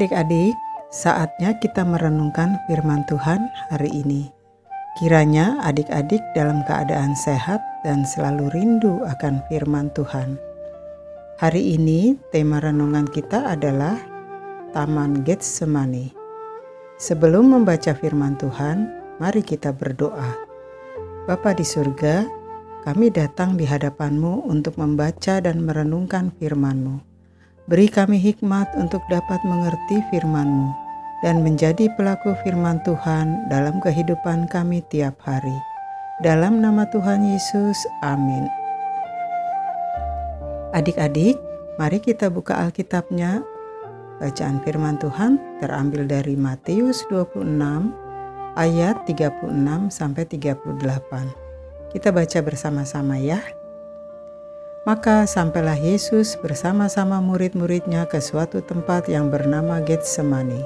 Adik-adik, saatnya kita merenungkan firman Tuhan hari ini. Kiranya adik-adik dalam keadaan sehat dan selalu rindu akan firman Tuhan. Hari ini tema renungan kita adalah Taman Getsemani. Sebelum membaca firman Tuhan, mari kita berdoa. Bapa di surga, kami datang di hadapanmu untuk membaca dan merenungkan firman-Mu. Beri kami hikmat untuk dapat mengerti firman-Mu dan menjadi pelaku firman Tuhan dalam kehidupan kami tiap hari. Dalam nama Tuhan Yesus, amin. Adik-adik, mari kita buka Alkitabnya. Bacaan firman Tuhan terambil dari Matius 26 ayat 36 sampai 38. Kita baca bersama-sama ya. Maka sampailah Yesus bersama-sama murid-muridnya ke suatu tempat yang bernama Getsemani.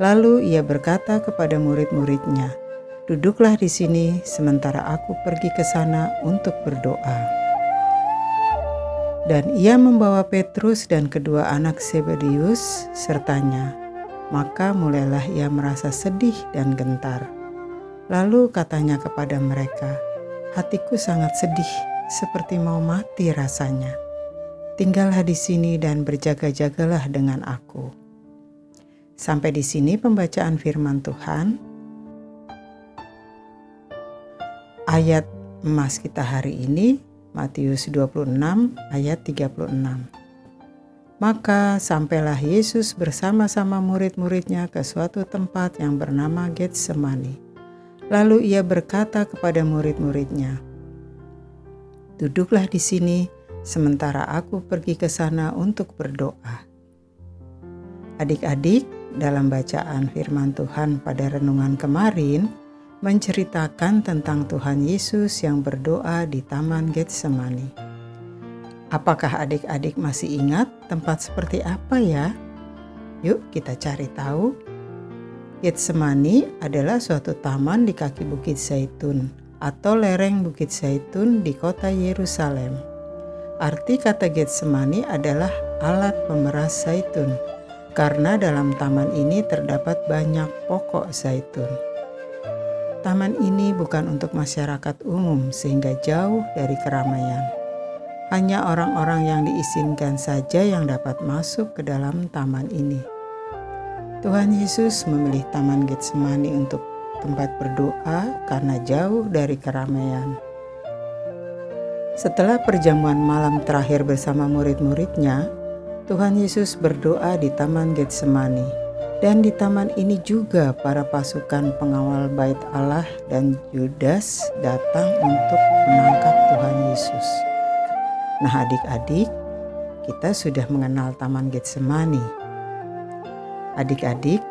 Lalu ia berkata kepada murid-muridnya, "Duduklah di sini sementara aku pergi ke sana untuk berdoa." Dan ia membawa Petrus dan kedua anak Sebedius sertanya. Maka mulailah ia merasa sedih dan gentar. Lalu katanya kepada mereka, "Hatiku sangat sedih seperti mau mati rasanya. Tinggallah di sini dan berjaga-jagalah dengan aku. Sampai di sini pembacaan firman Tuhan. Ayat emas kita hari ini Matius 26 ayat 36. Maka sampailah Yesus bersama-sama murid-muridnya ke suatu tempat yang bernama Getsemani. Lalu ia berkata kepada murid-muridnya, Duduklah di sini, sementara aku pergi ke sana untuk berdoa. Adik-adik, dalam bacaan firman Tuhan pada renungan kemarin, menceritakan tentang Tuhan Yesus yang berdoa di Taman Getsemani. Apakah adik-adik masih ingat tempat seperti apa ya? Yuk kita cari tahu. Getsemani adalah suatu taman di kaki Bukit Zaitun atau lereng Bukit Zaitun di kota Yerusalem. Arti kata Getsemani adalah alat pemeras zaitun, karena dalam taman ini terdapat banyak pokok zaitun. Taman ini bukan untuk masyarakat umum sehingga jauh dari keramaian. Hanya orang-orang yang diizinkan saja yang dapat masuk ke dalam taman ini. Tuhan Yesus memilih Taman Getsemani untuk tempat berdoa karena jauh dari keramaian. Setelah perjamuan malam terakhir bersama murid-muridnya, Tuhan Yesus berdoa di Taman Getsemani. Dan di taman ini juga para pasukan pengawal bait Allah dan Judas datang untuk menangkap Tuhan Yesus. Nah adik-adik, kita sudah mengenal Taman Getsemani. Adik-adik,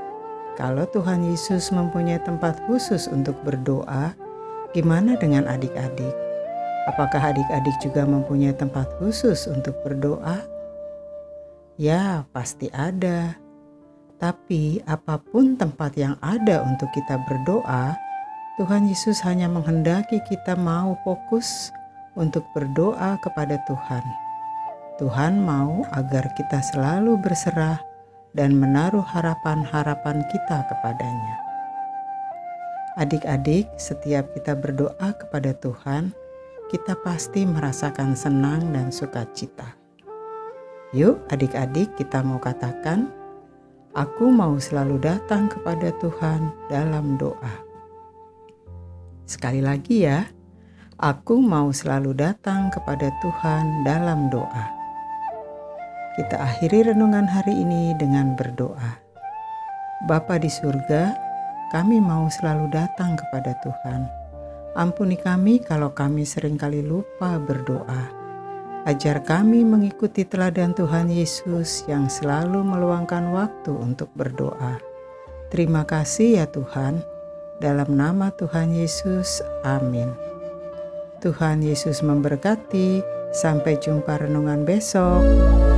kalau Tuhan Yesus mempunyai tempat khusus untuk berdoa, gimana dengan adik-adik? Apakah adik-adik juga mempunyai tempat khusus untuk berdoa? Ya, pasti ada. Tapi apa pun tempat yang ada untuk kita berdoa, Tuhan Yesus hanya menghendaki kita mau fokus untuk berdoa kepada Tuhan. Tuhan mau agar kita selalu berserah dan menaruh harapan-harapan kita kepadanya. Adik-adik, setiap kita berdoa kepada Tuhan, kita pasti merasakan senang dan sukacita. Yuk, adik-adik, kita mau katakan, "Aku mau selalu datang kepada Tuhan dalam doa." Sekali lagi, ya, aku mau selalu datang kepada Tuhan dalam doa. Kita akhiri renungan hari ini dengan berdoa. Bapa di surga, kami mau selalu datang kepada Tuhan. Ampuni kami kalau kami sering kali lupa berdoa. Ajar kami mengikuti teladan Tuhan Yesus yang selalu meluangkan waktu untuk berdoa. Terima kasih ya Tuhan. Dalam nama Tuhan Yesus, amin. Tuhan Yesus memberkati. Sampai jumpa renungan besok.